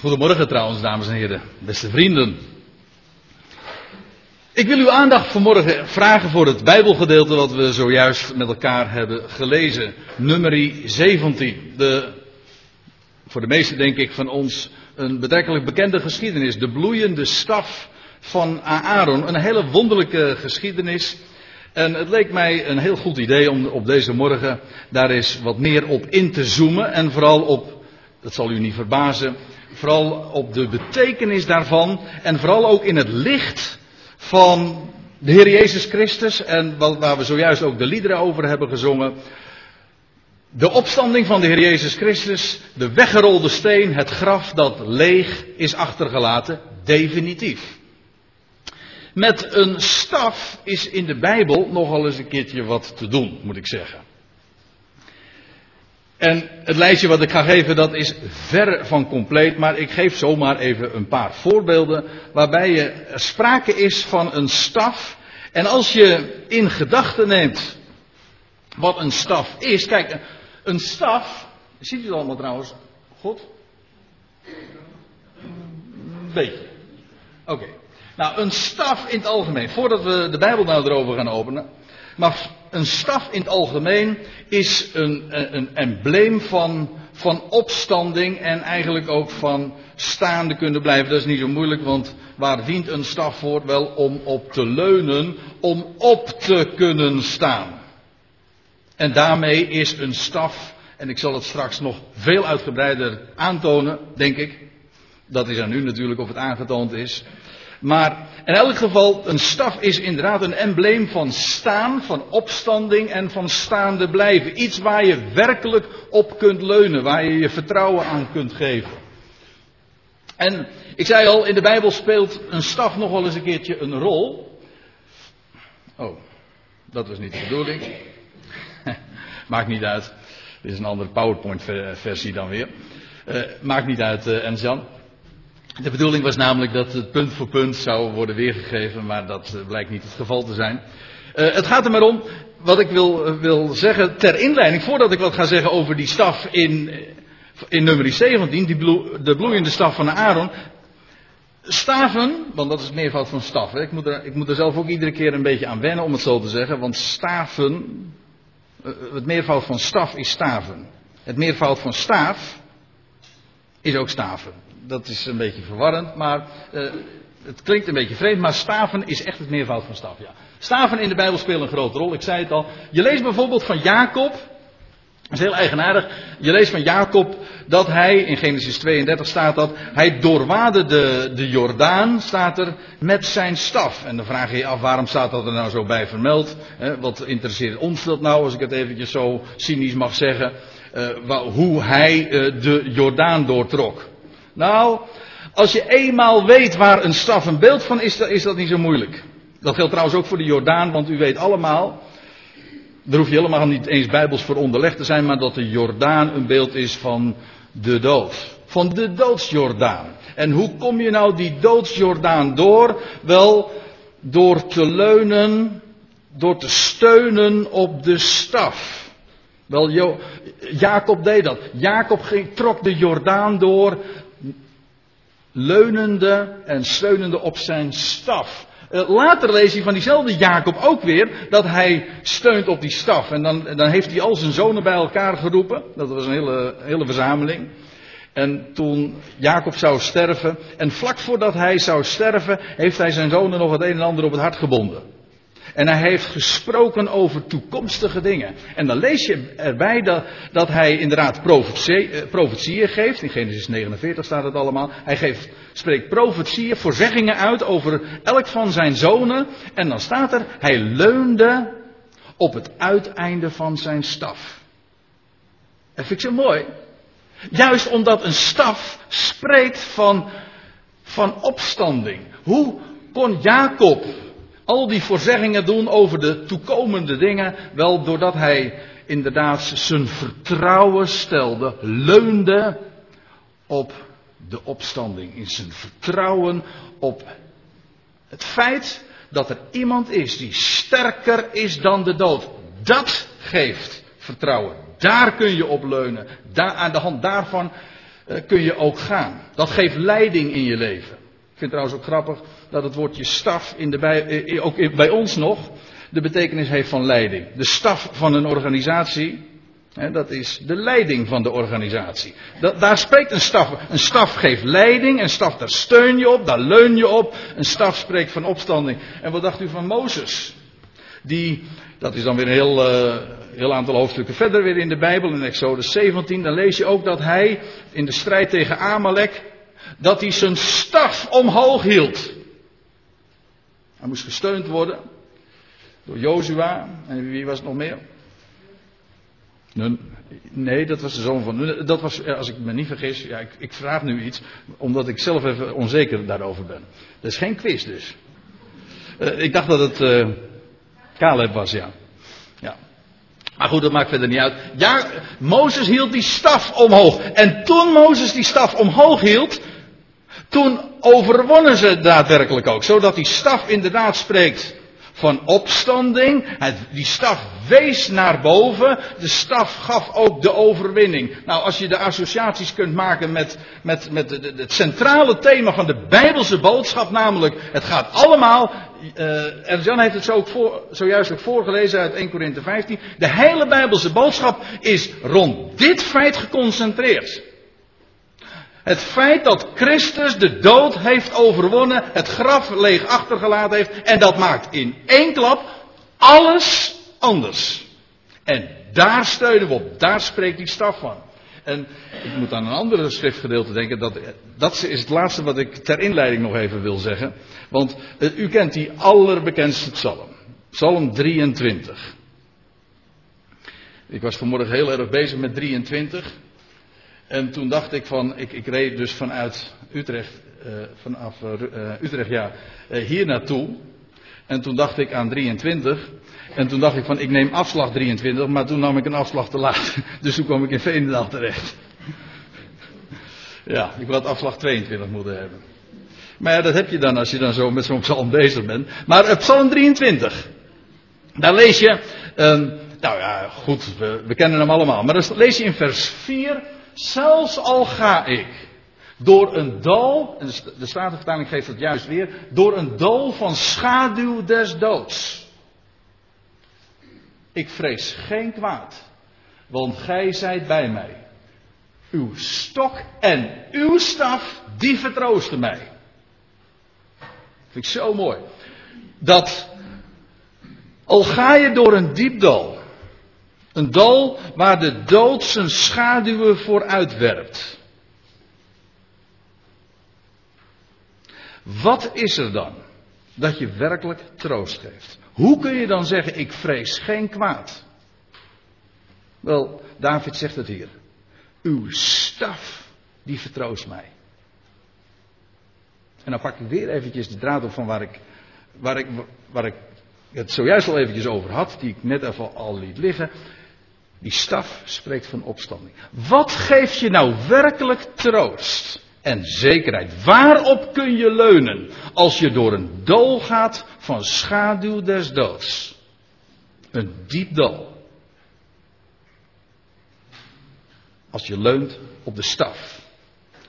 Goedemorgen trouwens, dames en heren, beste vrienden. Ik wil uw aandacht vanmorgen vragen voor het Bijbelgedeelte wat we zojuist met elkaar hebben gelezen. Nummerie 17. De, voor de meesten denk ik van ons een betrekkelijk bekende geschiedenis. De bloeiende staf van Aaron. Een hele wonderlijke geschiedenis. En het leek mij een heel goed idee om op deze morgen daar eens wat meer op in te zoomen. En vooral op, dat zal u niet verbazen, vooral op de betekenis daarvan. En vooral ook in het licht van de Heer Jezus Christus. En waar we zojuist ook de liederen over hebben gezongen. De opstanding van de Heer Jezus Christus, de weggerolde steen, het graf dat leeg is achtergelaten, definitief. Met een staf is in de Bijbel nogal eens een keertje wat te doen, moet ik zeggen. En het lijstje wat ik ga geven, dat is ver van compleet, maar ik geef zomaar even een paar voorbeelden waarbij je sprake is van een staf. En als je in gedachten neemt wat een staf is, kijk, een staf, ziet u het allemaal trouwens, goed? Een beetje. Oké. Nou, een staf in het algemeen, voordat we de Bijbel nou erover gaan openen. Maar een staf in het algemeen is een, een embleem van, van opstanding en eigenlijk ook van staande kunnen blijven. Dat is niet zo moeilijk, want waar dient een staf voor? Wel om op te leunen, om op te kunnen staan. En daarmee is een staf, en ik zal het straks nog veel uitgebreider aantonen, denk ik. Dat is aan u natuurlijk of het aangetoond is. Maar in elk geval, een staf is inderdaad een embleem van staan, van opstanding en van staande blijven. Iets waar je werkelijk op kunt leunen, waar je je vertrouwen aan kunt geven. En ik zei al, in de Bijbel speelt een staf nog wel eens een keertje een rol. Oh, dat was niet de bedoeling. Maakt niet uit. Dit is een andere PowerPoint-versie dan weer. Uh, maakt niet uit, uh. De bedoeling was namelijk dat het punt voor punt zou worden weergegeven, maar dat eh, blijkt niet het geval te zijn. Uh, het gaat er maar om, wat ik wil, uh, wil zeggen ter inleiding, voordat ik wat ga zeggen over die staf in, in nummer 17, die de bloeiende staf van Aaron. Staven, want dat is het meervoud van staf. Ik, moet er, ik moet er zelf ook iedere keer een beetje aan wennen om het zo te zeggen, want staven, het meervoud van staf is staven. Het meervoud van staaf is ook staven dat is een beetje verwarrend, maar uh, het klinkt een beetje vreemd, maar staven is echt het meervoud van staf. Ja. Staven in de Bijbel spelen een grote rol, ik zei het al. Je leest bijvoorbeeld van Jacob, dat is heel eigenaardig. Je leest van Jacob dat hij, in Genesis 32 staat dat, hij doorwaadde de, de Jordaan, staat er, met zijn staf. En dan vraag je je af, waarom staat dat er nou zo bij vermeld? wat interesseert ons dat nou, als ik het eventjes zo cynisch mag zeggen, uh, hoe hij uh, de Jordaan doortrok. Nou, als je eenmaal weet waar een staf een beeld van is, dan is dat niet zo moeilijk. Dat geldt trouwens ook voor de Jordaan, want u weet allemaal, daar hoef je helemaal niet eens bijbels voor onderlegd te zijn, maar dat de Jordaan een beeld is van de dood. Van de doodsjordaan. En hoe kom je nou die doodsjordaan door? Wel, door te leunen, door te steunen op de staf. Wel, Jacob deed dat. Jacob trok de Jordaan door leunende en steunende op zijn staf. Eh, later lees je van diezelfde Jacob ook weer dat hij steunt op die staf. En dan, dan heeft hij al zijn zonen bij elkaar geroepen. Dat was een hele, hele verzameling. En toen Jacob zou sterven, en vlak voordat hij zou sterven, heeft hij zijn zonen nog het een en ander op het hart gebonden. En hij heeft gesproken over toekomstige dingen. En dan lees je erbij dat, dat hij inderdaad eh, profetieën geeft. In Genesis 49 staat het allemaal. Hij geeft, spreekt profetieën, voorzeggingen uit over elk van zijn zonen. En dan staat er, hij leunde op het uiteinde van zijn staf. Dat vind ik zo mooi. Juist omdat een staf spreekt van, van opstanding. Hoe kon Jacob al die voorzeggingen doen over de toekomende dingen, wel doordat hij inderdaad zijn vertrouwen stelde, leunde op de opstanding, in zijn vertrouwen op het feit dat er iemand is die sterker is dan de dood. Dat geeft vertrouwen. Daar kun je op leunen. Daar, aan de hand daarvan eh, kun je ook gaan. Dat geeft leiding in je leven. Ik vind trouwens ook grappig dat het woordje staf in de bij, eh, ook bij ons nog de betekenis heeft van leiding. De staf van een organisatie, hè, dat is de leiding van de organisatie. Dat, daar spreekt een staf. Een staf geeft leiding, een staf daar steun je op, daar leun je op. Een staf spreekt van opstanding. En wat dacht u van Mozes? Die, dat is dan weer een heel, uh, heel aantal hoofdstukken verder weer in de Bijbel, in Exodus 17, dan lees je ook dat hij in de strijd tegen Amalek, dat hij zijn staf omhoog hield. Hij moest gesteund worden door Jozua. En wie was het nog meer? Nee, dat was de zoon van. Dat was, als ik me niet vergis, ja, ik, ik, vraag nu iets, omdat ik zelf even onzeker daarover ben. Dat is geen quiz dus. Uh, ik dacht dat het uh, Caleb was, ja. ja. Maar goed, dat maakt verder niet uit. Ja, Mozes hield die staf omhoog. En toen Mozes die staf omhoog hield, toen overwonnen ze daadwerkelijk ook. Zodat die staf inderdaad spreekt van opstanding. Die staf wees naar boven. De staf gaf ook de overwinning. Nou, als je de associaties kunt maken met, met, met het centrale thema van de Bijbelse boodschap, namelijk het gaat allemaal. Uh, heeft het zo ook voor, zojuist ook voorgelezen uit 1 Korinthe 15. De hele Bijbelse boodschap is rond dit feit geconcentreerd. Het feit dat Christus de dood heeft overwonnen, het graf leeg achtergelaten heeft, en dat maakt in één klap alles anders. En daar steunen we op, daar spreekt die staf van. En ik moet aan een andere schriftgedeelte denken, dat, dat is het laatste wat ik ter inleiding nog even wil zeggen. Want uh, u kent die allerbekendste psalm, psalm 23. Ik was vanmorgen heel erg bezig met 23. En toen dacht ik van, ik, ik reed dus vanuit Utrecht, uh, vanaf uh, Utrecht ja, hier naartoe. En toen dacht ik aan 23. En toen dacht ik van, ik neem afslag 23, maar toen nam ik een afslag te laat. Dus toen kwam ik in Veenendaal terecht. ja, ik had afslag 22 moeten hebben. Maar ja, dat heb je dan als je dan zo met zo'n psalm bezig bent. Maar psalm 23. Daar lees je, ehm, nou ja, goed, we, we kennen hem allemaal. Maar dan lees je in vers 4 Zelfs al ga ik door een dal, en de Statenvertaling geeft het juist weer, door een dal van schaduw des doods. Ik vrees geen kwaad, want gij zijt bij mij. Uw stok en uw staf, die vertroosten mij. Vind ik zo mooi. Dat, al ga je door een diep dal, een dal waar de dood zijn schaduwen voor uitwerpt. Wat is er dan dat je werkelijk troost geeft? Hoe kun je dan zeggen, ik vrees geen kwaad? Wel, David zegt het hier. Uw staf, die vertroost mij. En dan pak ik weer eventjes de draad op van waar ik, waar ik, waar ik het zojuist al eventjes over had, die ik net even al liet liggen. Die staf spreekt van opstanding. Wat geeft je nou werkelijk troost en zekerheid? Waarop kun je leunen als je door een dal gaat van schaduw des doods? Een diep dal. Als je leunt op de staf.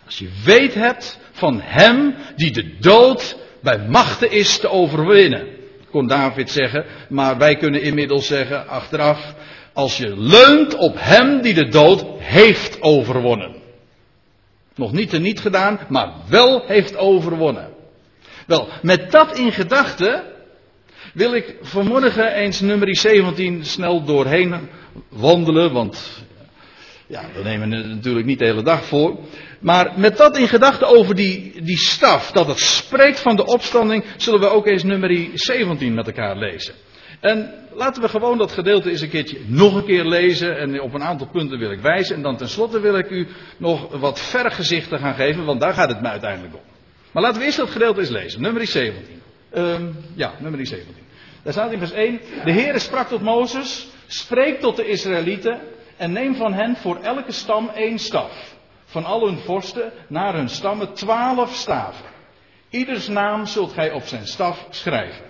Als je weet hebt van hem die de dood bij machten is te overwinnen. Kon David zeggen, maar wij kunnen inmiddels zeggen achteraf als je leunt op hem die de dood heeft overwonnen. Nog niet en niet gedaan, maar wel heeft overwonnen. Wel, met dat in gedachten wil ik vanmorgen eens nummer 17 snel doorheen wandelen, want ja, we nemen het natuurlijk niet de hele dag voor. Maar met dat in gedachten over die, die staf, dat het spreekt van de opstanding, zullen we ook eens nummer 17 met elkaar lezen. En laten we gewoon dat gedeelte eens een keertje nog een keer lezen. En op een aantal punten wil ik wijzen. En dan tenslotte wil ik u nog wat vergezichten gaan geven, want daar gaat het me uiteindelijk om. Maar laten we eerst dat gedeelte eens lezen. Nummer 17. Um, ja, nummer 17. Daar staat in vers 1. De Heere sprak tot Mozes. Spreek tot de Israëlieten. En neem van hen voor elke stam één staf. Van al hun vorsten naar hun stammen twaalf staven. Ieders naam zult gij op zijn staf schrijven.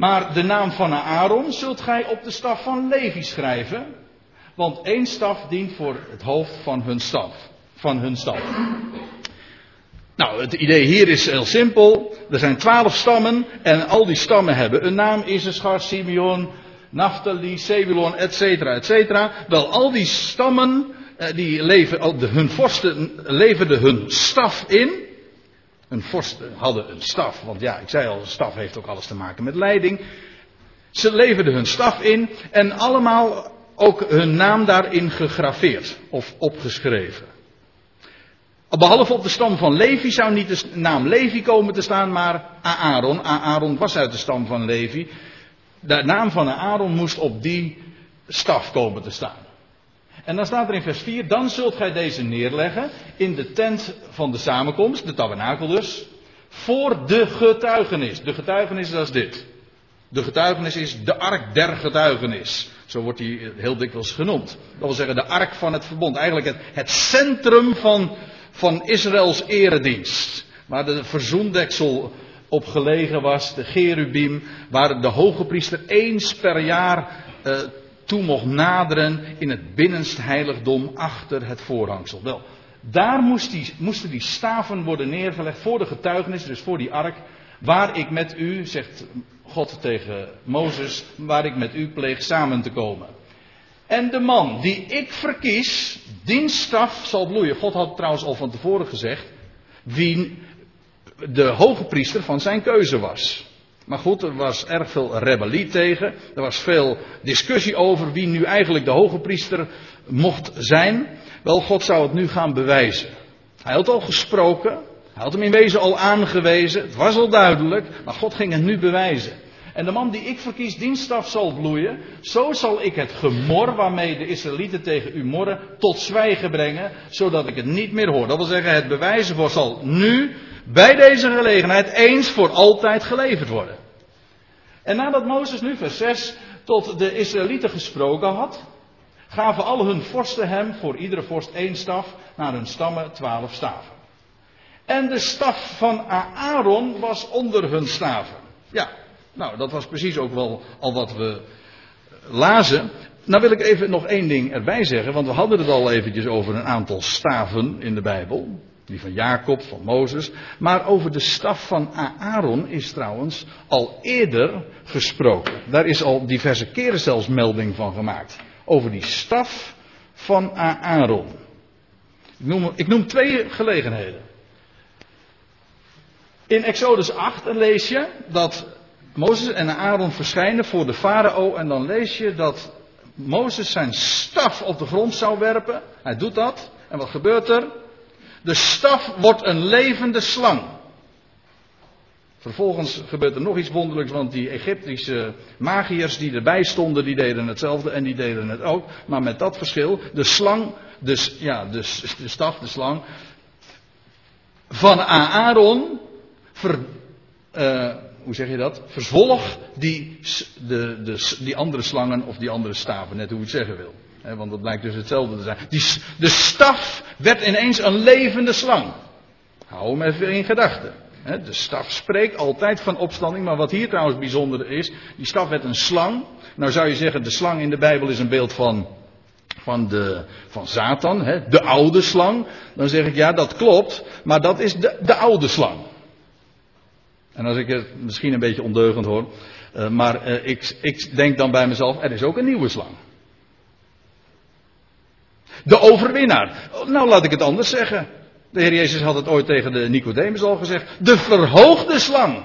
Maar de naam van Aaron zult gij op de staf van Levi schrijven. Want één staf dient voor het hoofd van hun staf. Van hun staf. Nou, het idee hier is heel simpel. Er zijn twaalf stammen en al die stammen hebben een naam. Issachar, Simeon, Naphtali, Zebulon, et cetera, et cetera. Wel, al die stammen, eh, die leven, hun vorsten leverden hun staf in. Hun vorsten hadden een staf, want ja, ik zei al, een staf heeft ook alles te maken met leiding. Ze leverden hun staf in en allemaal ook hun naam daarin gegraveerd of opgeschreven. Behalve op de stam van Levi zou niet de naam Levi komen te staan, maar Aaron. Aaron was uit de stam van Levi. De naam van Aaron moest op die staf komen te staan. En dan staat er in vers 4: Dan zult gij deze neerleggen in de tent van de samenkomst, de tabernakel dus, voor de getuigenis. De getuigenis, is dit. De getuigenis is de ark der getuigenis. Zo wordt die heel dikwijls genoemd. Dat wil zeggen de ark van het verbond. Eigenlijk het, het centrum van, van Israëls eredienst. Waar de verzoendeksel op gelegen was, de Gerubim, waar de hoge priester eens per jaar uh, toe mocht naderen in het binnenste heiligdom achter het voorhangsel. Wel, daar die, moesten die staven worden neergelegd voor de getuigenis, dus voor die ark, waar ik met u, zegt God tegen Mozes, waar ik met u pleeg samen te komen. En de man die ik verkies, dienststaf zal bloeien. God had trouwens al van tevoren gezegd wie de hoge priester van zijn keuze was. Maar goed, er was erg veel rebellie tegen. Er was veel discussie over wie nu eigenlijk de hoge priester mocht zijn. Wel, God zou het nu gaan bewijzen. Hij had al gesproken. Hij had hem in wezen al aangewezen. Het was al duidelijk. Maar God ging het nu bewijzen. En de man die ik verkies dienststaf zal bloeien. Zo zal ik het gemor waarmee de Israëlieten tegen u morren tot zwijgen brengen. Zodat ik het niet meer hoor. Dat wil zeggen, het bewijzen voor zal nu bij deze gelegenheid eens voor altijd geleverd worden. En nadat Mozes nu vers 6 tot de Israëlieten gesproken had, gaven al hun vorsten hem voor iedere vorst één staf, naar hun stammen twaalf staven. En de staf van Aaron was onder hun staven. Ja, nou dat was precies ook wel al wat we lazen. Nou wil ik even nog één ding erbij zeggen, want we hadden het al eventjes over een aantal staven in de Bijbel. Die van Jacob, van Mozes. Maar over de staf van Aaron is trouwens al eerder gesproken. Daar is al diverse keren zelfs melding van gemaakt. Over die staf van Aaron. Ik noem, ik noem twee gelegenheden. In Exodus 8 lees je dat Mozes en Aaron verschijnen voor de farao. En dan lees je dat Mozes zijn staf op de grond zou werpen. Hij doet dat. En wat gebeurt er? De staf wordt een levende slang. Vervolgens gebeurt er nog iets wonderlijks, want die Egyptische magiërs die erbij stonden, die deden hetzelfde en die deden het ook. Maar met dat verschil, de slang, dus, ja, dus, de staf, de slang, van Aaron, ver, uh, hoe zeg je dat? Verzwolg die, de, de, die andere slangen of die andere staven, net hoe je het zeggen wil want dat blijkt dus hetzelfde te zijn. Die, de staf werd ineens een levende slang. Hou hem even in gedachten. De staf spreekt altijd van opstanding, maar wat hier trouwens bijzonder is, die staf werd een slang. Nou zou je zeggen, de slang in de Bijbel is een beeld van, van, de, van Satan, de oude slang. Dan zeg ik, ja dat klopt, maar dat is de, de oude slang. En als ik het misschien een beetje ondeugend hoor, uh, maar uh, ik, ik denk dan bij mezelf, er is ook een nieuwe slang. De overwinnaar. Nou, laat ik het anders zeggen. De Heer Jezus had het ooit tegen de Nicodemus al gezegd. De verhoogde slang.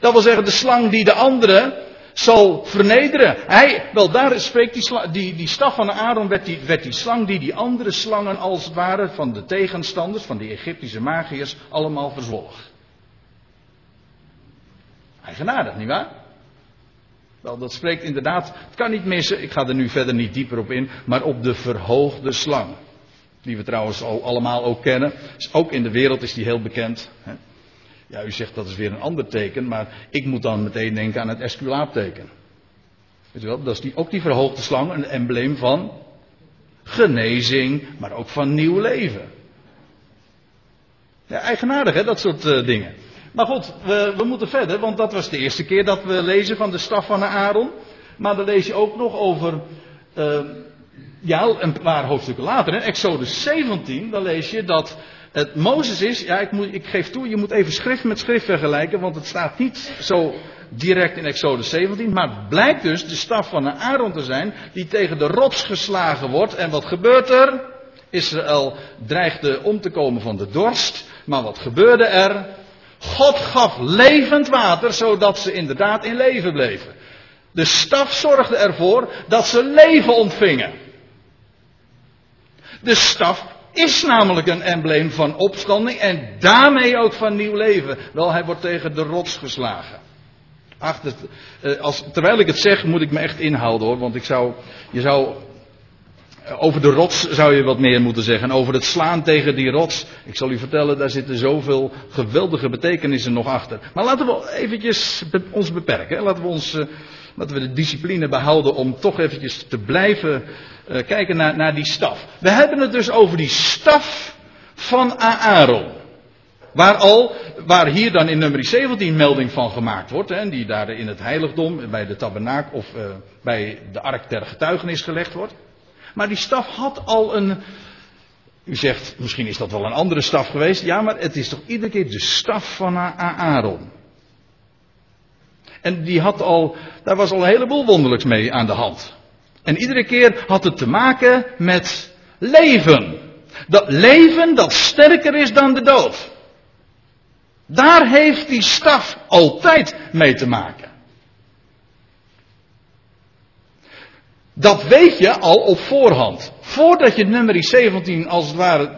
Dat wil zeggen, de slang die de andere zal vernederen. Hij, wel daar spreekt die, die, die staf van Aaron, werd die, werd die slang die die andere slangen als het ware van de tegenstanders, van die Egyptische magiërs, allemaal verzwolg. Eigenaardig, nietwaar? Wel, dat spreekt inderdaad, het kan niet missen, ik ga er nu verder niet dieper op in, maar op de verhoogde slang. Die we trouwens allemaal ook kennen. Ook in de wereld is die heel bekend. Ja, u zegt dat is weer een ander teken, maar ik moet dan meteen denken aan het Esculaapteken. Weet u wel, dat is die, ook die verhoogde slang, een embleem van genezing, maar ook van nieuw leven. Ja, eigenaardig hè, dat soort uh, dingen. Maar goed, we, we, moeten verder, want dat was de eerste keer dat we lezen van de staf van Aaron. Maar dan lees je ook nog over uh, ja, een paar hoofdstukken later, in Exodus 17, dan lees je dat het Mozes is. Ja, ik, moet, ik geef toe, je moet even schrift met schrift vergelijken, want het staat niet zo direct in Exodus 17, maar blijkt dus de staf van een Aaron te zijn die tegen de rots geslagen wordt. En wat gebeurt er? Israël dreigde om te komen van de dorst, maar wat gebeurde er? God gaf levend water, zodat ze inderdaad in leven bleven. De staf zorgde ervoor dat ze leven ontvingen. De staf is namelijk een embleem van opstanding en daarmee ook van nieuw leven. Wel, hij wordt tegen de rots geslagen. Ach, dat, eh, als, terwijl ik het zeg, moet ik me echt inhouden hoor. Want ik zou, je zou over de rots zou je wat meer moeten zeggen. Over het slaan tegen die rots. Ik zal u vertellen, daar zitten zoveel geweldige betekenissen nog achter. Maar laten we eventjes ons beperken. Laten we, ons, uh, laten we de discipline behouden om toch eventjes te blijven uh, kijken naar, naar die staf. We hebben het dus over die staf van Aaron. Waar al, waar hier dan in nummer 17 melding van gemaakt wordt, hè, die daar in het heiligdom, bij de tabernaak of bij de ark der getuigenis gelegd wordt. Maar die staf had al een. U zegt, misschien is dat wel een andere staf geweest. Ja, maar het is toch iedere keer de staf van Aaron. En die had al, daar was al een heleboel wonderlijks mee aan de hand. En iedere keer had het te maken met leven. Dat leven dat sterker is dan de dood. Daar heeft die staf altijd mee te maken. Dat weet je al op voorhand. Voordat je nummer 17 als het ware,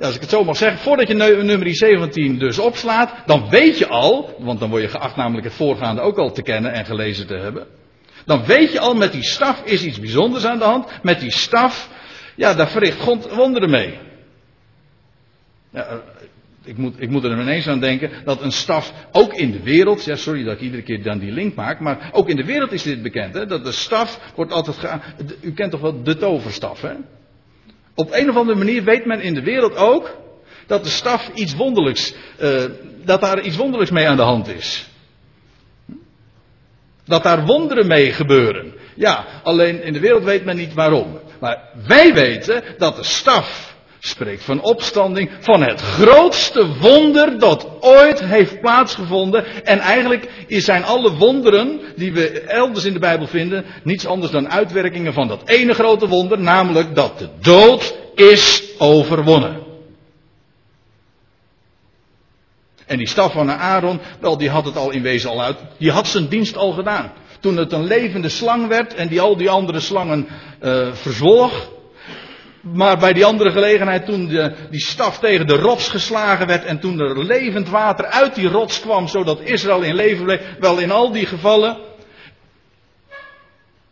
als ik het zo mag zeggen, voordat je nummer 17 dus opslaat, dan weet je al, want dan word je geacht namelijk het voorgaande ook al te kennen en gelezen te hebben. Dan weet je al, met die staf is iets bijzonders aan de hand. Met die staf, ja, daar verricht God wonderen mee. Ja, ik moet, ik moet er ineens aan denken dat een staf ook in de wereld, ja sorry dat ik iedere keer dan die link maak, maar ook in de wereld is dit bekend, hè, dat de staf wordt altijd ge, u kent toch wel de toverstaf, hè? Op een of andere manier weet men in de wereld ook dat de staf iets wonderlijks, uh, dat daar iets wonderlijks mee aan de hand is. Dat daar wonderen mee gebeuren. Ja, alleen in de wereld weet men niet waarom. Maar wij weten dat de staf spreekt van opstanding, van het grootste wonder dat ooit heeft plaatsgevonden. En eigenlijk zijn alle wonderen die we elders in de Bijbel vinden niets anders dan uitwerkingen van dat ene grote wonder, namelijk dat de dood is overwonnen. En die staf van Aaron, wel, die had het al in wezen al uit. Die had zijn dienst al gedaan. Toen het een levende slang werd en die al die andere slangen uh, verzwolg, maar bij die andere gelegenheid, toen de, die staf tegen de rots geslagen werd en toen er levend water uit die rots kwam, zodat Israël in leven bleef, wel in al die gevallen,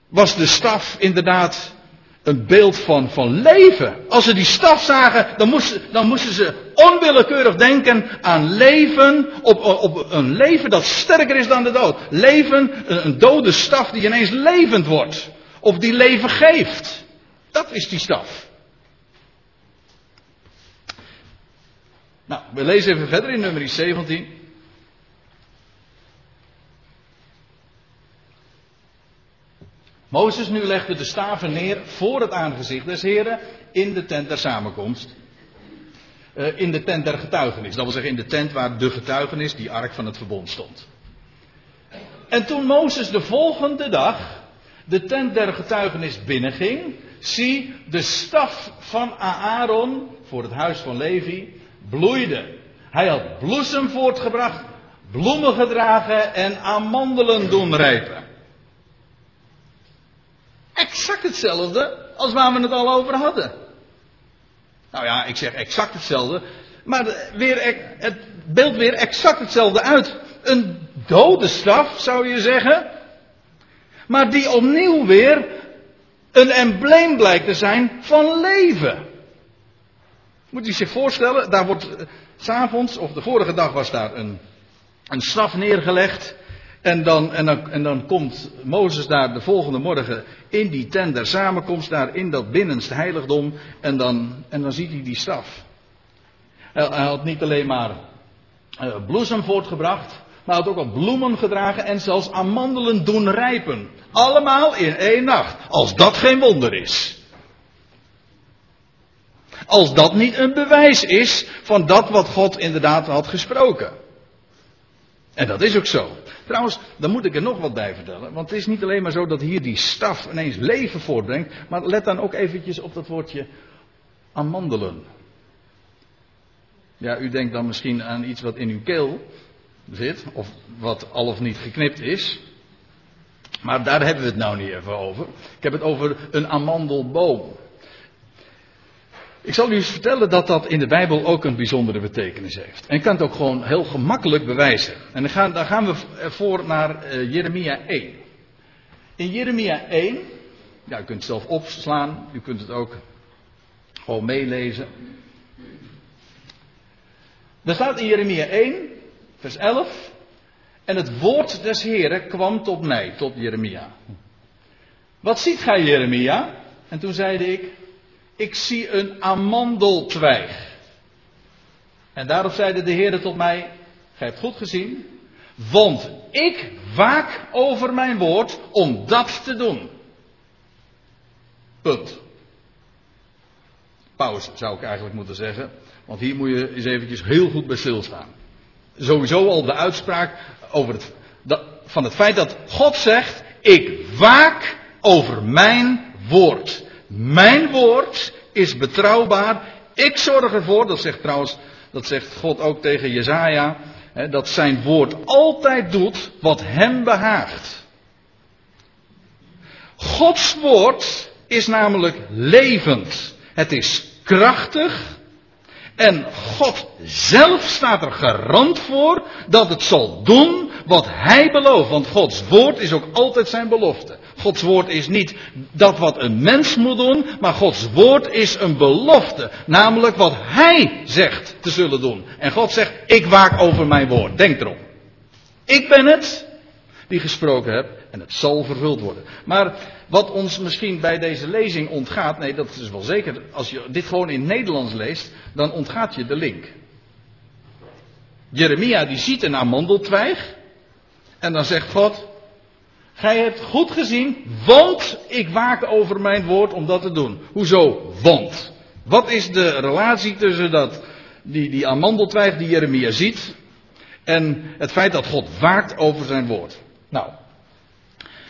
was de staf inderdaad een beeld van, van leven. Als ze die staf zagen, dan moesten, dan moesten ze onwillekeurig denken aan leven, op, op een leven dat sterker is dan de dood. Leven, een dode staf die ineens levend wordt. Of die leven geeft. Dat is die staf. Nou, we lezen even verder in nummer 17. Mozes nu legde de staven neer voor het aangezicht des Heren in de tent der samenkomst. Uh, in de tent der getuigenis. Dat wil zeggen in de tent waar de getuigenis, die ark van het verbond stond. En toen Mozes de volgende dag de tent der getuigenis binnenging, zie de staf van Aaron voor het huis van Levi bloeide. Hij had bloesem voortgebracht, bloemen gedragen en amandelen doen rijpen. Exact hetzelfde als waar we het al over hadden. Nou ja, ik zeg exact hetzelfde, maar weer, het beeld weer exact hetzelfde uit. Een dode staf, zou je zeggen, maar die opnieuw weer een embleem blijkt te zijn van leven. Moet u zich voorstellen, daar wordt s eh, s'avonds, of de vorige dag was daar een, een staf neergelegd. En dan, en, dan, en dan komt Mozes daar de volgende morgen in die tent der samenkomst, daar in dat binnenste heiligdom. En dan, en dan ziet hij die staf. Hij, had niet alleen maar uh, bloesem voortgebracht, maar had ook al bloemen gedragen en zelfs amandelen doen rijpen. Allemaal in één nacht. Als dat geen wonder is. Als dat niet een bewijs is van dat wat God inderdaad had gesproken. En dat is ook zo. Trouwens, dan moet ik er nog wat bij vertellen. Want het is niet alleen maar zo dat hier die staf ineens leven voortbrengt. Maar let dan ook eventjes op dat woordje amandelen. Ja, u denkt dan misschien aan iets wat in uw keel zit. Of wat al of niet geknipt is. Maar daar hebben we het nou niet even over. Ik heb het over een amandelboom. Ik zal u eens vertellen dat dat in de Bijbel ook een bijzondere betekenis heeft. En ik kan het ook gewoon heel gemakkelijk bewijzen. En dan gaan, gaan we voor naar uh, Jeremia 1. In Jeremia 1, ja, u kunt het zelf opslaan, u kunt het ook gewoon meelezen. Daar staat in Jeremia 1, vers 11. En het woord des Heren kwam tot mij, tot Jeremia. Wat ziet gij, Jeremia? En toen zeide ik, ik zie een amandeltwijg. En daarop zeide de Heer tot mij, gij hebt goed gezien, want ik waak over mijn woord om dat te doen. Punt. Pauze zou ik eigenlijk moeten zeggen, want hier moet je eens eventjes heel goed bij stilstaan. Sowieso al de uitspraak over het, van het feit dat God zegt, ik waak over mijn woord. Mijn woord is betrouwbaar. Ik zorg ervoor, dat zegt trouwens, dat zegt God ook tegen Jezaja, dat zijn woord altijd doet wat hem behaagt. Gods woord is namelijk levend. Het is krachtig. En God zelf staat er garant voor dat het zal doen wat hij belooft. Want Gods woord is ook altijd zijn belofte. Gods woord is niet dat wat een mens moet doen, maar Gods woord is een belofte. Namelijk wat hij zegt te zullen doen. En God zegt, ik waak over mijn woord. Denk erom. Ik ben het die gesproken heb en het zal vervuld worden. Maar wat ons misschien bij deze lezing ontgaat, nee dat is wel zeker, als je dit gewoon in Nederlands leest, dan ontgaat je de link. Jeremia die ziet een amandeltwijg en dan zegt God, gij hebt goed gezien, want ik waak over mijn woord om dat te doen. Hoezo want? Wat is de relatie tussen dat, die, die amandeltwijg die Jeremia ziet en het feit dat God waakt over zijn woord? Nou,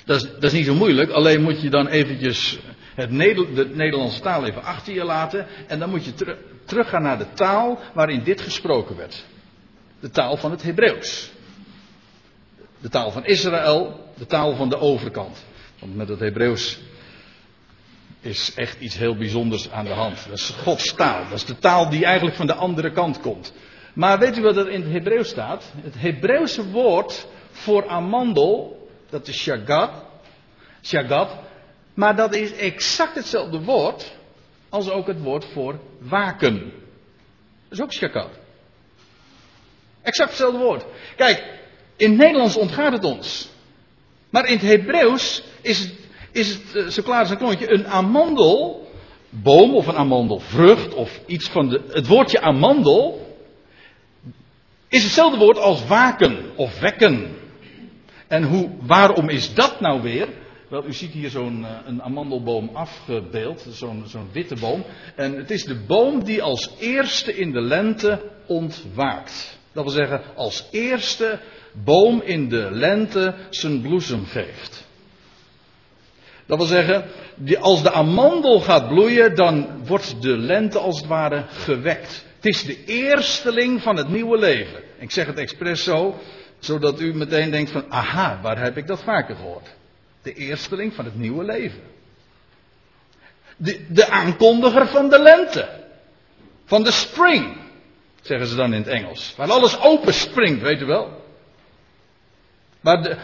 dat is, dat is niet zo moeilijk, alleen moet je dan eventjes het de Nederlandse taal even achter je laten. En dan moet je ter, teruggaan naar de taal waarin dit gesproken werd. De taal van het Hebreeuws. De taal van Israël, de taal van de overkant. Want met het Hebreeuws is echt iets heel bijzonders aan de hand. Dat is Gods taal. Dat is de taal die eigenlijk van de andere kant komt. Maar weet u wat er in het Hebreeuws staat? Het Hebreeuwse woord voor amandel dat is shagat. Shagat. Maar dat is exact hetzelfde woord als ook het woord voor waken. Dat is ook shagat. Exact hetzelfde woord. Kijk, in het Nederlands ontgaat het ons. Maar in het Hebreeuws is het, is het eh, zo klaar als een klontje een amandelboom of een amandelvrucht of iets van de. Het woordje amandel is hetzelfde woord als waken of wekken. En hoe, waarom is dat nou weer? Wel, u ziet hier zo'n uh, een amandelboom afgebeeld, zo'n zo'n witte boom. En het is de boom die als eerste in de lente ontwaakt. Dat wil zeggen, als eerste boom in de lente zijn bloesem geeft. Dat wil zeggen, als de amandel gaat bloeien, dan wordt de lente als het ware gewekt. Het is de eersteling van het nieuwe leven. Ik zeg het expres zo, zodat u meteen denkt van, aha, waar heb ik dat vaker gehoord? De eersteling van het nieuwe leven. De, de aankondiger van de lente. Van de spring, zeggen ze dan in het Engels. Waar alles open springt, weet u wel.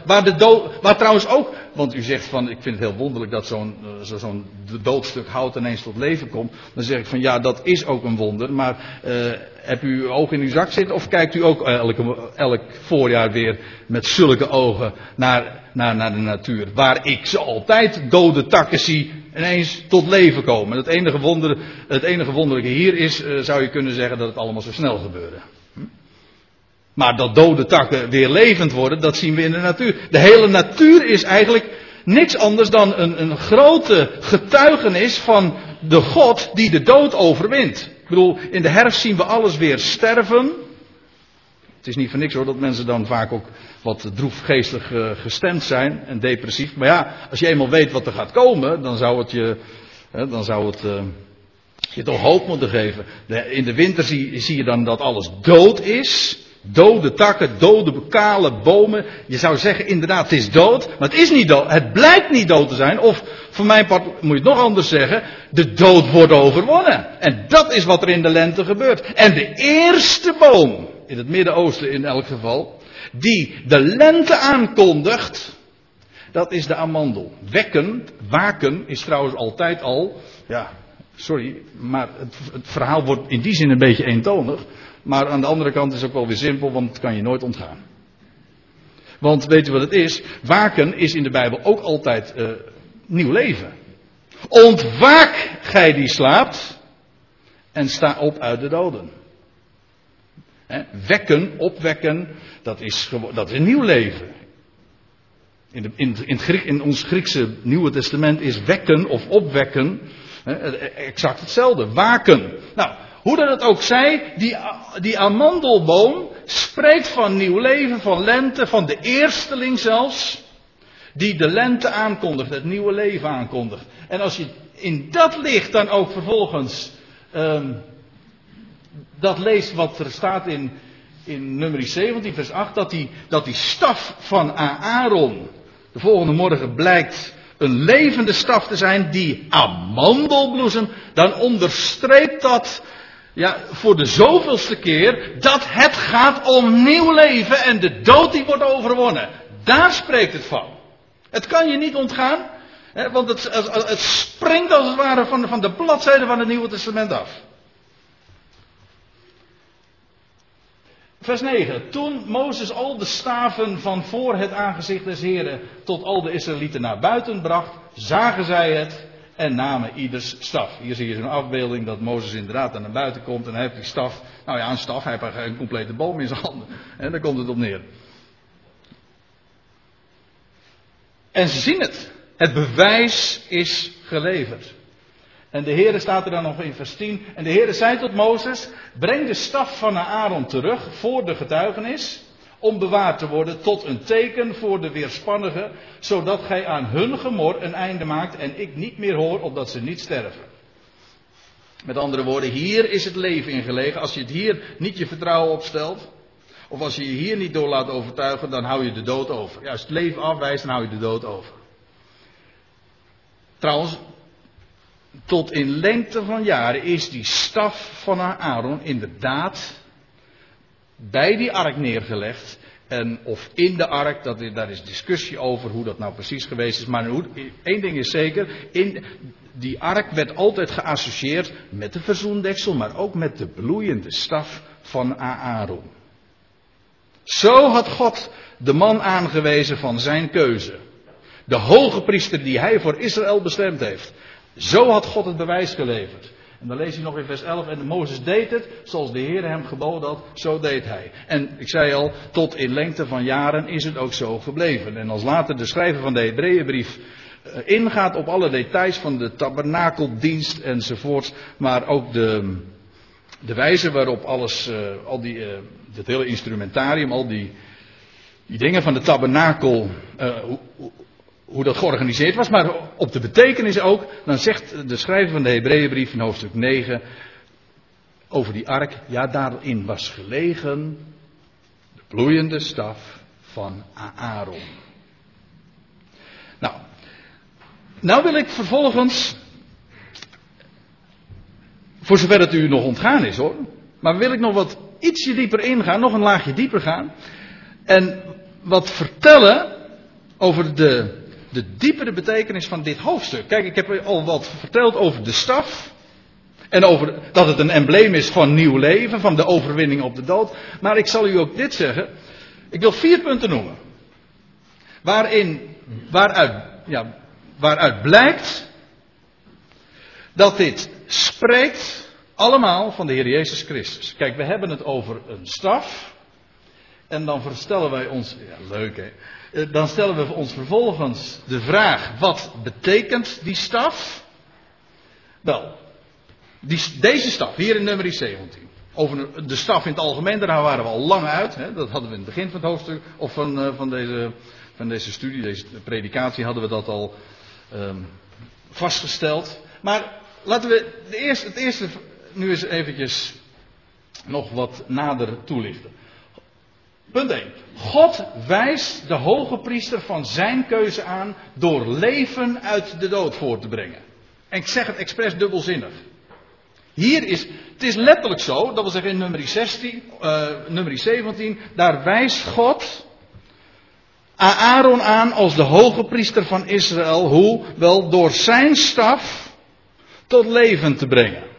Waar, de, trouwens ook, want u zegt van, ik vind het heel wonderlijk dat zo'n uh, zo'n doodstuk hout ineens tot leven komt. Dan zeg ik van, ja, dat is ook een wonder. Maar uh, heb u uw oog in uw zak zitten of kijkt u ook elke, elk voorjaar weer met zulke ogen naar, naar, naar de natuur? Waar ik ze altijd dode takken zie ineens tot leven komen. Het enige, wonder, het enige wonderlijke hier is, zou je kunnen zeggen, dat het allemaal zo snel gebeurde. Maar dat dode takken weer levend worden, dat zien we in de natuur. De hele natuur is eigenlijk niks anders dan een, een grote getuigenis van de God die de dood overwint. Ik bedoel, in de herfst zien we alles weer sterven. Het is niet voor niks hoor dat mensen dan vaak ook wat droefgeestig uh, gestemd zijn en depressief. Maar ja, als je eenmaal weet wat er gaat komen, dan zou het je, dan zou het uh, je toch hoop moeten geven. In de winter zie je dan dat alles dood is. Dode takken, dode kale bomen. Je zou zeggen, inderdaad, het is dood. Maar het is niet dood. Het blijkt niet dood te zijn. Of, voor mijn part moet je het nog anders zeggen. De dood wordt overwonnen. En dat is wat er in de lente gebeurt. En de eerste boom, in het Midden-Oosten in elk geval, die de lente aankondigt, dat is de amandel. Wekken, waken, is trouwens altijd al, ja, sorry, maar het, het verhaal wordt in die zin een beetje eentonig. Maar aan de andere kant is het ook wel weer simpel, want het kan je nooit ontgaan. Want weet u wat het is? Waken is in de Bijbel ook altijd uh, nieuw leven. Ontwaak gij die slaapt en sta op uit de doden. Wekken, opwekken, dat is, dat is een nieuw leven. In, de, in, Griek, in, ons Griekse Nieuwe Testament is wekken of opwekken exact hetzelfde. Waken. Nou, hoe dat het ook zij, die, die amandelboom spreekt van nieuw leven, van lente, van de eersteling zelfs. Die de lente aankondigt, het nieuwe leven aankondigt. En als je in dat licht dan ook vervolgens um, dat leest wat er staat in, in nummer 17, vers 8, dat die, dat die staf van Aaron de volgende morgen blijkt een levende staf te zijn die amandelbloesem, dan onderstreept dat ja, voor de zoveelste keer dat het gaat om nieuw leven en de dood die wordt overwonnen. Daar spreekt het van. Het kan je niet ontgaan, hè, want het, het, springt als het ware van, van de bladzijde van het Nieuwe Testament af. Vers 9. Toen Mozes al de staven van voor het aangezicht des Heren tot al de Israëlieten naar buiten bracht, zagen zij het en namen ieders staf. Hier zie je zo'n afbeelding dat Mozes inderdaad naar buiten komt en hij heeft die staf. Nou ja, een staf, hij heeft een complete boom in zijn handen. En daar komt het op neer. En ze zien het. Het bewijs is geleverd. En de Heere staat er dan nog in vers 10. En de Heere zei tot Mozes: Breng de staf van Aaron terug voor de getuigenis om bewaard te worden tot een teken voor de weerspannigen, zodat gij aan hun gemor een einde maakt en ik niet meer hoor opdat ze niet sterven. Met andere woorden, hier is het leven in gelegen. Als je het hier niet je vertrouwen opstelt, of als je je hier niet door laat overtuigen, dan hou je de dood over. Ja, als het leven afwijst, dan hou je de dood over. Trouwens, tot in lengte van jaren is die staf van Aaron inderdaad bij die ark neergelegd. En of in de ark, dat, daar is discussie over hoe dat nou precies geweest is. Maar één ding is zeker, in die ark werd altijd geassocieerd met de verzoendeksel, maar ook met de bloeiende staf van Aaron. Zo had God de man aangewezen van zijn keuze. De hoge priester die hij voor Israël bestemd heeft. Zo had God het bewijs geleverd. En dan lees je nog in vers 11. En Mozes deed het zoals de Heer hem geboden had, zo deed hij. En ik zei al, tot in lengte van jaren is het ook zo gebleven. En als later de schrijver van de Hebreeënbrief eh, ingaat op alle details van de tabernakeldienst enzovoort, maar ook de, de wijze waarop alles, uh, al die, uh, het hele instrumentarium, al die, die dingen van de tabernakel, hoe, hoe dat georganiseerd was, maar op de betekenis ook. Dan zegt de schrijver van de Hebreeënbrief in hoofdstuk 9 over die ark. Ja, daarin was gelegen de bloeiende staf van Aaron. Nou, nou wil ik vervolgens, voor zover het u nog ontgaan is hoor, maar wil ik nog wat ietsje dieper ingaan, nog een laagje dieper gaan. En wat vertellen over de de diepere betekenis van dit hoofdstuk. Kijk, ik heb al wat verteld over de staf. En over dat het een embleem is van nieuw leven, van de overwinning op de dood. Maar ik zal u ook dit zeggen. Ik wil vier punten noemen. Waarin, waaruit, ja, waaruit blijkt dat dit spreekt allemaal van de Heer Jezus Christus. Kijk, we hebben het over een staf. En dan verstellen wij ons, ja leuk hè, Eh, dan stellen we ons vervolgens de vraag, wat betekent die staf? Wel, die, deze staf, hier in nummer 17. Over de staf in het algemeen, daar waren we al lang uit. Hè, dat hadden we in het begin van het hoofdstuk, of van, eh, van, deze, van deze studie, deze predikatie, hadden we dat al um, vastgesteld. Maar laten we de eerste, het eerste nu eens eventjes nog wat nader toelichten. Punt 1. God wijst de hoge priester van zijn keuze aan door leven uit de dood voor te brengen. En ik zeg het expres dubbelzinnig. Hier is, het is letterlijk zo, dat wil zeggen in nummer 16, uh, nummer 17, daar wijst God Aaron aan als de hoge priester van Israël, hoe? Wel door zijn staf tot leven te brengen.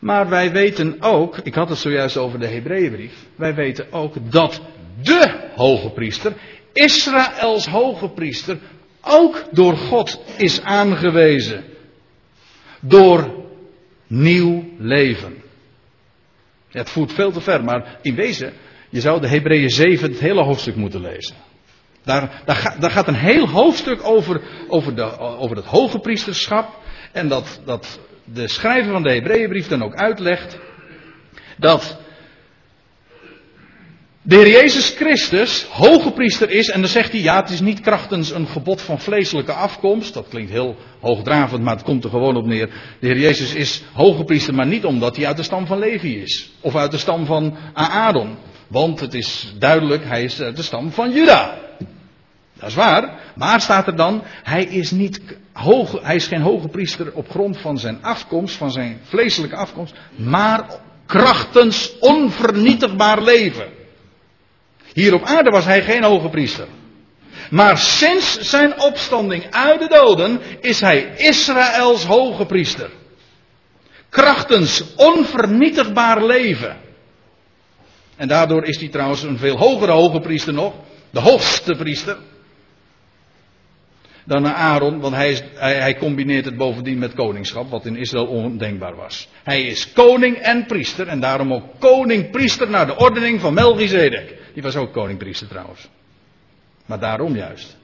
Maar wij weten ook, ik had het zojuist over de Hebreeënbrief, wij weten ook dat de hoge priester, Israëls hoge priester, ook door God is aangewezen. Door nieuw leven. het voert veel te ver, maar in wezen, je zou de Hebreeën 7 het hele hoofdstuk moeten lezen. Daar, daar, daar gaat een heel hoofdstuk over, over, de, over het hoge priesterschap. En dat, dat de schrijver van de Hebreeënbrief dan ook uitlegt dat de Heer Jezus Christus hoge priester is. En dan zegt hij, ja, het is niet krachtens een gebod van vleeselijke afkomst. Dat klinkt heel hoogdravend, maar het komt er gewoon op neer. De Heer Jezus is hoge priester, maar niet omdat hij uit de stam van Levi is. Of uit de stam van Aaron. Want het is duidelijk, hij is uit de stam van Juda. Dat is waar. Maar staat er dan, hij is, niet hoge, hij is geen hoge priester op grond van zijn afkomst, van zijn vleeselijke afkomst, maar krachtens onvernietigbaar leven. Hier op aarde was hij geen hoge priester. Maar sinds zijn opstanding uit de doden is hij Israëls hoge priester. Krachtens onvernietigbaar leven. En daardoor is hij trouwens een veel hogere hoge priester nog. De hoogste priester dan naar Aaron, want hij, is, hij, combineert het bovendien met koningschap, wat in Israël ondenkbaar was. Hij is koning en priester, en daarom ook koning-priester naar de ordening van Melchizedek. Die was ook koning-priester trouwens. Maar daarom juist.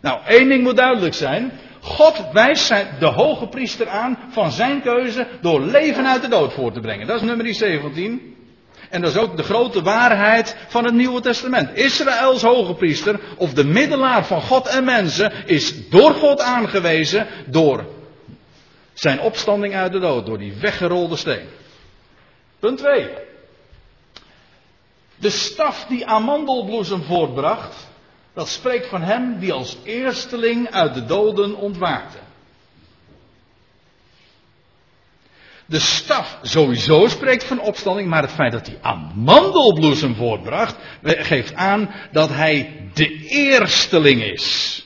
Nou, één ding moet duidelijk zijn. God wijst de hoge priester aan van zijn keuze door leven uit de dood voor te brengen. Dat is nummer 17. En dat is ook de grote waarheid van het Nieuwe Testament. Israëls hoge priester, of de middelaar van God en mensen, is door God aangewezen door zijn opstanding uit de dood, door die weggerolde steen. Punt 2. De staf die amandelbloesem voortbracht, dat spreekt van hem die als eersteling uit de doden ontwaakte. De staf sowieso spreekt van opstanding, maar het feit dat hij amandelbloesem voortbracht, geeft aan dat hij de eersteling is.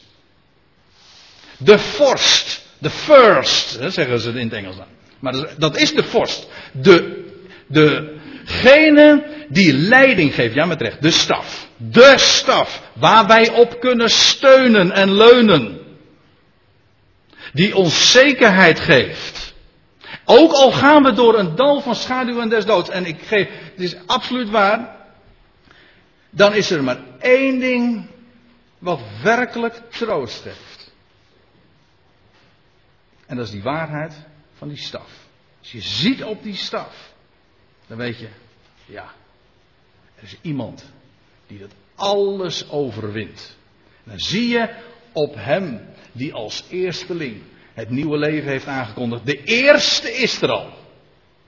De vorst, de first, zeggen ze in het Engels dan. Maar dat is de vorst. De, degene die leiding geeft, ja met recht, de staf. De staf, waar wij op kunnen steunen en leunen. Die ons zekerheid geeft. Ook al gaan we door een dal van schaduw en des doods. En ik geef, het is absoluut waar. Dan is er maar één ding wat werkelijk troost geeft. En dat is die waarheid van die staf. Als je ziet op die staf, dan weet je, ja, er is iemand die dat alles overwint. Dan zie je op hem die als eersteling het nieuwe leven heeft aangekondigd. De eerste is er al.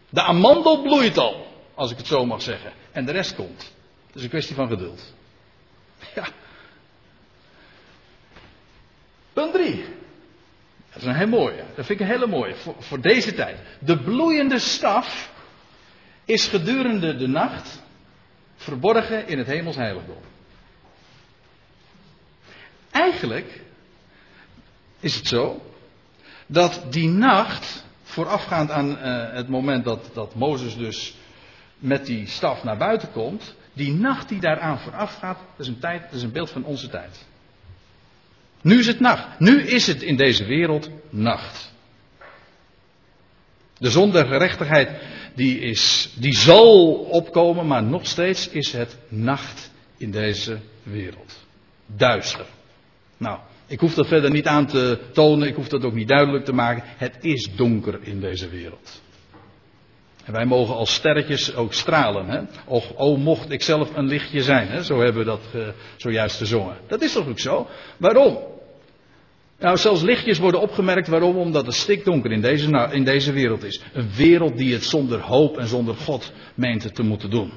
De amandel bloeit al, als ik het zo mag zeggen. En de rest komt. Het is een kwestie van geduld. Ja. Punt 3. Dat is een heel mooie. Dat vind ik een hele mooie. Voor, voor deze tijd. De bloeiende staf is gedurende de nacht verborgen in het hemels heiligdom. Eigenlijk is het zo dat die nacht, voorafgaand aan uh, het moment dat, dat Mozes dus met die staf naar buiten komt, die nacht die daaraan voorafgaat, dat is een, tijd, is een beeld van onze tijd. Nu is het nacht. Nu is het in deze wereld nacht. De zon der gerechtigheid die, is, die zal opkomen, maar nog steeds is het nacht in deze wereld. Duister. Nou, ik hoef dat verder niet aan te tonen, ik hoef dat ook niet duidelijk te maken. Het is donker in deze wereld. En wij mogen als sterretjes ook stralen. Hè? Och, oh, mocht ik zelf een lichtje zijn. Hè? Zo hebben we dat uh, zojuist gezongen. Dat is toch ook zo? Waarom? Nou, zelfs lichtjes worden opgemerkt. Waarom? Omdat het stikdonker in deze, nou, in deze wereld is. Een wereld die het zonder hoop en zonder God meent te moeten doen.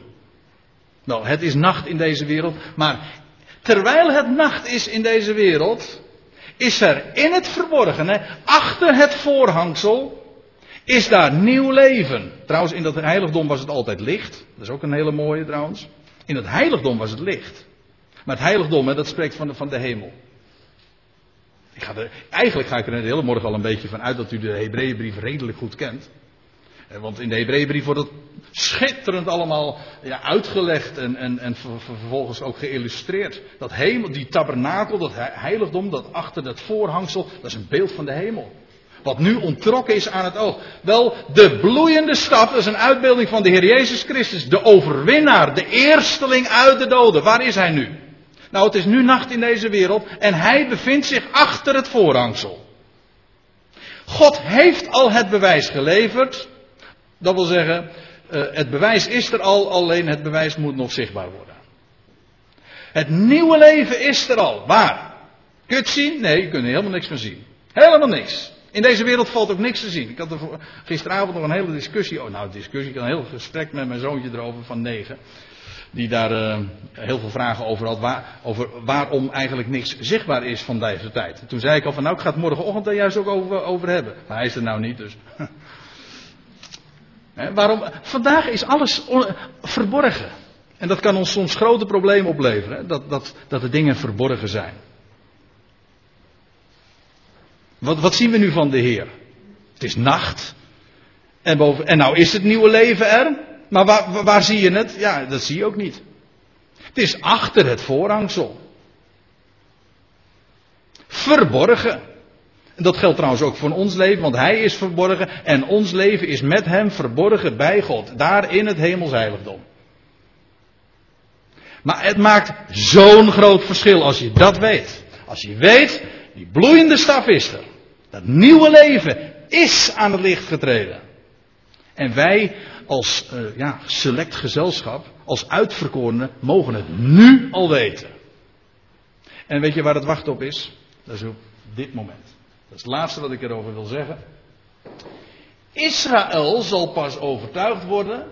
Wel, het is nacht in deze wereld. Maar terwijl het nacht is in deze wereld. Is er in het verborgene, achter het voorhangsel, is daar nieuw leven. Trouwens, in dat heiligdom was het altijd licht. Dat is ook een hele mooie trouwens. In het heiligdom was het licht. Maar het heiligdom, hè, dat spreekt van de, van de hemel. Ik ga er, eigenlijk ga ik er de hele morgen al een beetje van uit dat u de Hebreeënbrief redelijk goed kent. Want in de Hebreeënbrief wordt het schitterend allemaal ja, uitgelegd en, en, en vervolgens ook geïllustreerd. Dat hemel, die tabernakel, dat heiligdom, dat achter dat voorhangsel, dat is een beeld van de hemel. Wat nu ontrokken is aan het oog. Wel, de bloeiende stap, dat is een uitbeelding van de Heer Jezus Christus. De overwinnaar, de eersteling uit de doden. Waar is hij nu? Nou, het is nu nacht in deze wereld en hij bevindt zich achter het voorhangsel. God heeft al het bewijs geleverd. Dat wil zeggen, het bewijs is er al, alleen het bewijs moet nog zichtbaar worden. Het nieuwe leven is er al. Waar? Kun je het zien? Nee, je kunt er helemaal niks van zien. Helemaal niks. In deze wereld valt ook niks te zien. Ik had er gisteravond nog een hele discussie. Oh, nou, discussie. Ik had een heel gesprek met mijn zoontje erover van negen. Die daar uh, heel veel vragen over had. Waar, over waarom eigenlijk niks zichtbaar is van deze tijd. Toen zei ik al van nou, ik ga het morgenochtend er juist ook over, over hebben. Maar hij is er nou niet, dus. waarom? Vandaag is alles verborgen. En dat kan ons soms grote problemen opleveren. Dat, dat, dat de dingen verborgen zijn. Wat, wat zien we nu van de Heer? Het is nacht. En, boven, en nou is het nieuwe leven er. Maar waar, waar zie je het? Ja, dat zie je ook niet. Het is achter het voorhangsel. Verborgen. En dat geldt trouwens ook voor ons leven, want Hij is verborgen en ons leven is met Hem verborgen bij God, daar in het hemelsheiligdom. Maar het maakt zo'n groot verschil als je dat weet. Als je weet, die bloeiende staf is er. Dat nieuwe leven is aan het licht getreden. En wij als uh, ja, select gezelschap, als uitverkorenen, mogen het nu al weten. En weet je waar het wacht op is? Dat is op dit moment. Dat is het laatste wat ik erover wil zeggen. Israël zal pas overtuigd worden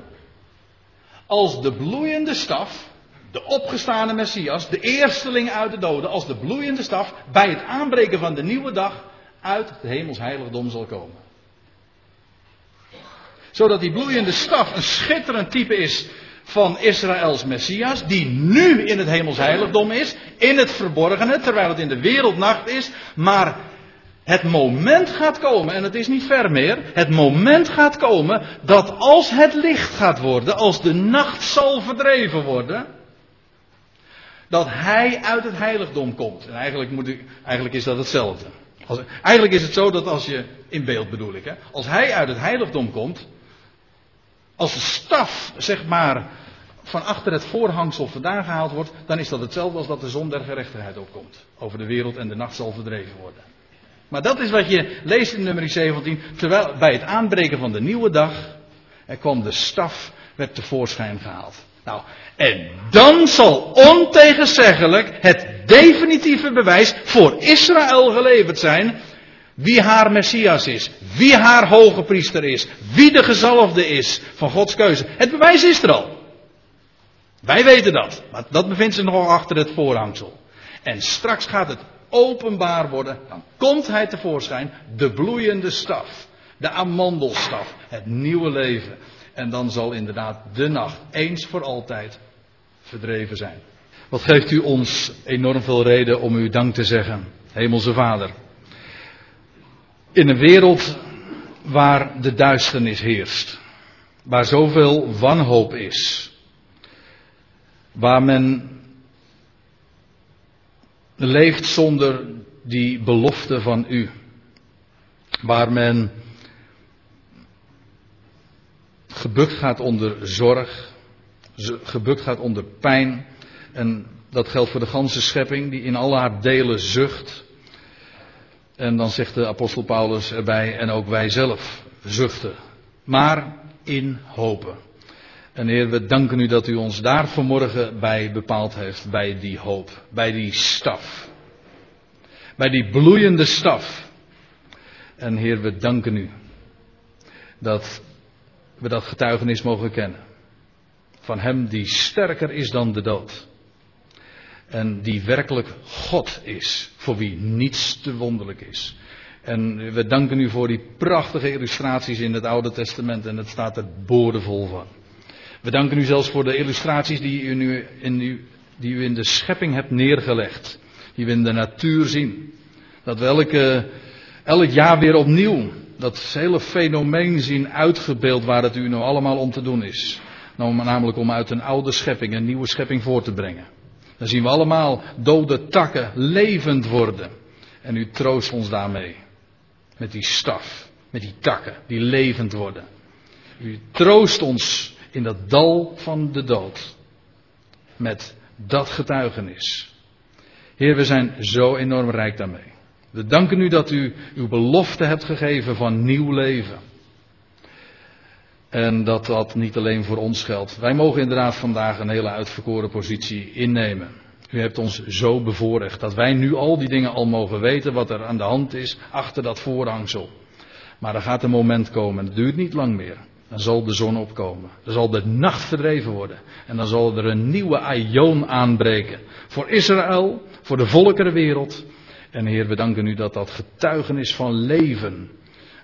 als de bloeiende staf, de opgestane Messias, de eersteling uit de doden, als de bloeiende staf bij het aanbreken van de nieuwe dag uit het hemelsheiligdom zal komen. Zodat die bloeiende staf een schitterend type is van Israëls Messias, die nu in het hemelsheiligdom is, in het verborgene, terwijl het in de wereldnacht is, maar het moment gaat komen, en het is niet ver meer, het moment gaat komen dat als het licht gaat worden, als de nacht zal verdreven worden, dat hij uit het heiligdom komt. En eigenlijk, moet eigenlijk is dat hetzelfde. Als, eigenlijk is het zo dat als je, in beeld bedoel ik, hè, als hij uit het heiligdom komt, als de staf, zeg maar, van achter het voorhangsel vandaan gehaald wordt, dan is dat hetzelfde als dat de zon der gerechtigheid opkomt. Over de wereld en de nacht zal verdreven worden. Maar dat is wat je leest in nummer 17. Terwijl bij het aanbreken van de nieuwe dag, er kwam de staf, werd tevoorschijn gehaald. Nou, en dan zal ontegenzeggelijk het definitieve bewijs voor Israël geleverd zijn. Wie haar Messias is. Wie haar hoge priester is. Wie de gezalfde is van Gods keuze. Het bewijs is er al. Wij weten dat. Maar dat bevindt zich nogal achter het voorhangsel. En straks gaat het openbaar worden. Dan komt hij tevoorschijn. De bloeiende staf. De amandelstaf. Het nieuwe leven. En dan zal inderdaad de nacht eens voor altijd verdreven zijn. Wat geeft u ons enorm veel reden om u dank te zeggen, Hemelse Vader. In een wereld waar de duisternis heerst, waar zoveel wanhoop is, waar men leeft zonder die belofte van u, waar men gebukt gaat onder zorg, gebukt gaat onder pijn. En dat geldt voor de ganse schepping, die in alle haar delen zucht. En dan zegt de apostel Paulus erbij, en ook wij zelf zuchten. Maar in hopen. En Heer, we danken u dat u ons daar vanmorgen bij bepaald heeft, bij die hoop, bij die staf. Bij die bloeiende staf. En Heer, we danken u dat we dat getuigenis mogen kennen. Van Hem die sterker is dan de dood. En die werkelijk God is, voor wie niets te wonderlijk is. En we danken u voor die prachtige illustraties in het Oude Testament en het staat er boordevol van. We danken u zelfs voor de illustraties die u, nu in, die u in de schepping hebt neergelegd. Die we in de natuur zien. Dat we elke, elk jaar weer opnieuw dat hele fenomeen zien uitgebeeld waar het u nou allemaal om te doen is. Nou, namelijk om uit een oude schepping een nieuwe schepping voor te brengen. Dan zien we allemaal dode takken levend worden. En u troost ons daarmee. Met die staf, met die takken die levend worden. U troost ons in dat dal van de dood. Met dat getuigenis. Heer, we zijn zo enorm rijk daarmee. We danken u dat u uw belofte hebt gegeven van nieuw leven. En dat dat niet alleen voor ons geldt. Wij mogen inderdaad vandaag een hele uitverkoren positie innemen. U hebt ons zo bevoorrecht dat wij nu al die dingen al mogen weten wat er aan de hand is achter dat voorhangsel. Maar er gaat een moment komen, het duurt niet lang meer. Dan zal de zon opkomen. Dan zal de nacht verdreven worden. En dan zal er een nieuwe aion aanbreken. Voor Israël, voor de volkerenwereld. En Heer, we danken u dat dat getuigenis van leven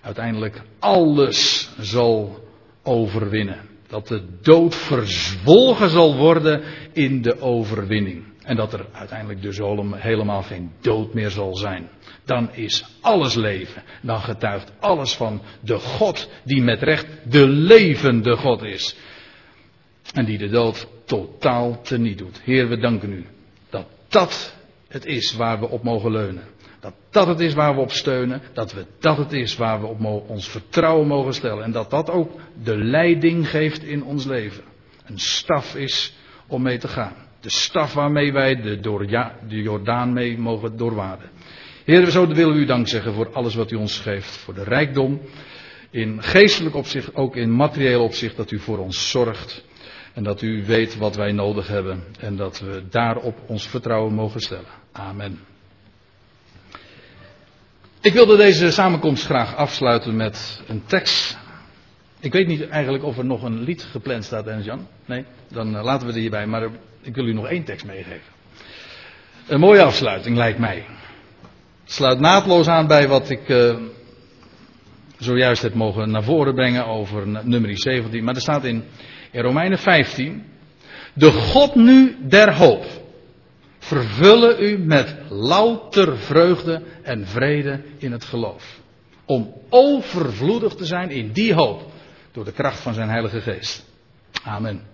uiteindelijk alles zal overwinnen. Dat de dood verzwolgen zal worden in de overwinning. En dat er uiteindelijk dus helemaal geen dood meer zal zijn. Dan is alles leven. Dan getuigt alles van de God die met recht de levende God is. En die de dood totaal teniet doet. Heer, we danken u dat dat het is waar we op mogen leunen. Dat dat het is waar we op steunen. Dat we dat het is waar we op ons vertrouwen mogen stellen. En dat dat ook de leiding geeft in ons leven. Een staf is om mee te gaan. De staf waarmee wij de, de Jordaan mee mogen doorwaden. Heer, zo willen u dank zeggen voor alles wat u ons geeft. Voor de rijkdom. In geestelijk opzicht, ook in materieel opzicht, dat u voor ons zorgt. En dat u weet wat wij nodig hebben. En dat we daarop ons vertrouwen mogen stellen. Amen. Ik wilde deze samenkomst graag afsluiten met een tekst. Ik weet niet eigenlijk of er nog een lied gepland staat, Ernst Jan. Nee, dan eh, laten we die hierbij. Maar ik wil u nog één tekst meegeven. Een mooie afsluiting lijkt mij. Sluit naadloos aan bij wat ik uh, zojuist heb mogen naar voren brengen over nummer 17. Maar er staat in, in Romeinen 15. De God nu der hoop vervullen u met louter vreugde en vrede in het geloof. Om overvloedig te zijn in die hoop door de kracht van zijn Heilige Geest. Amen.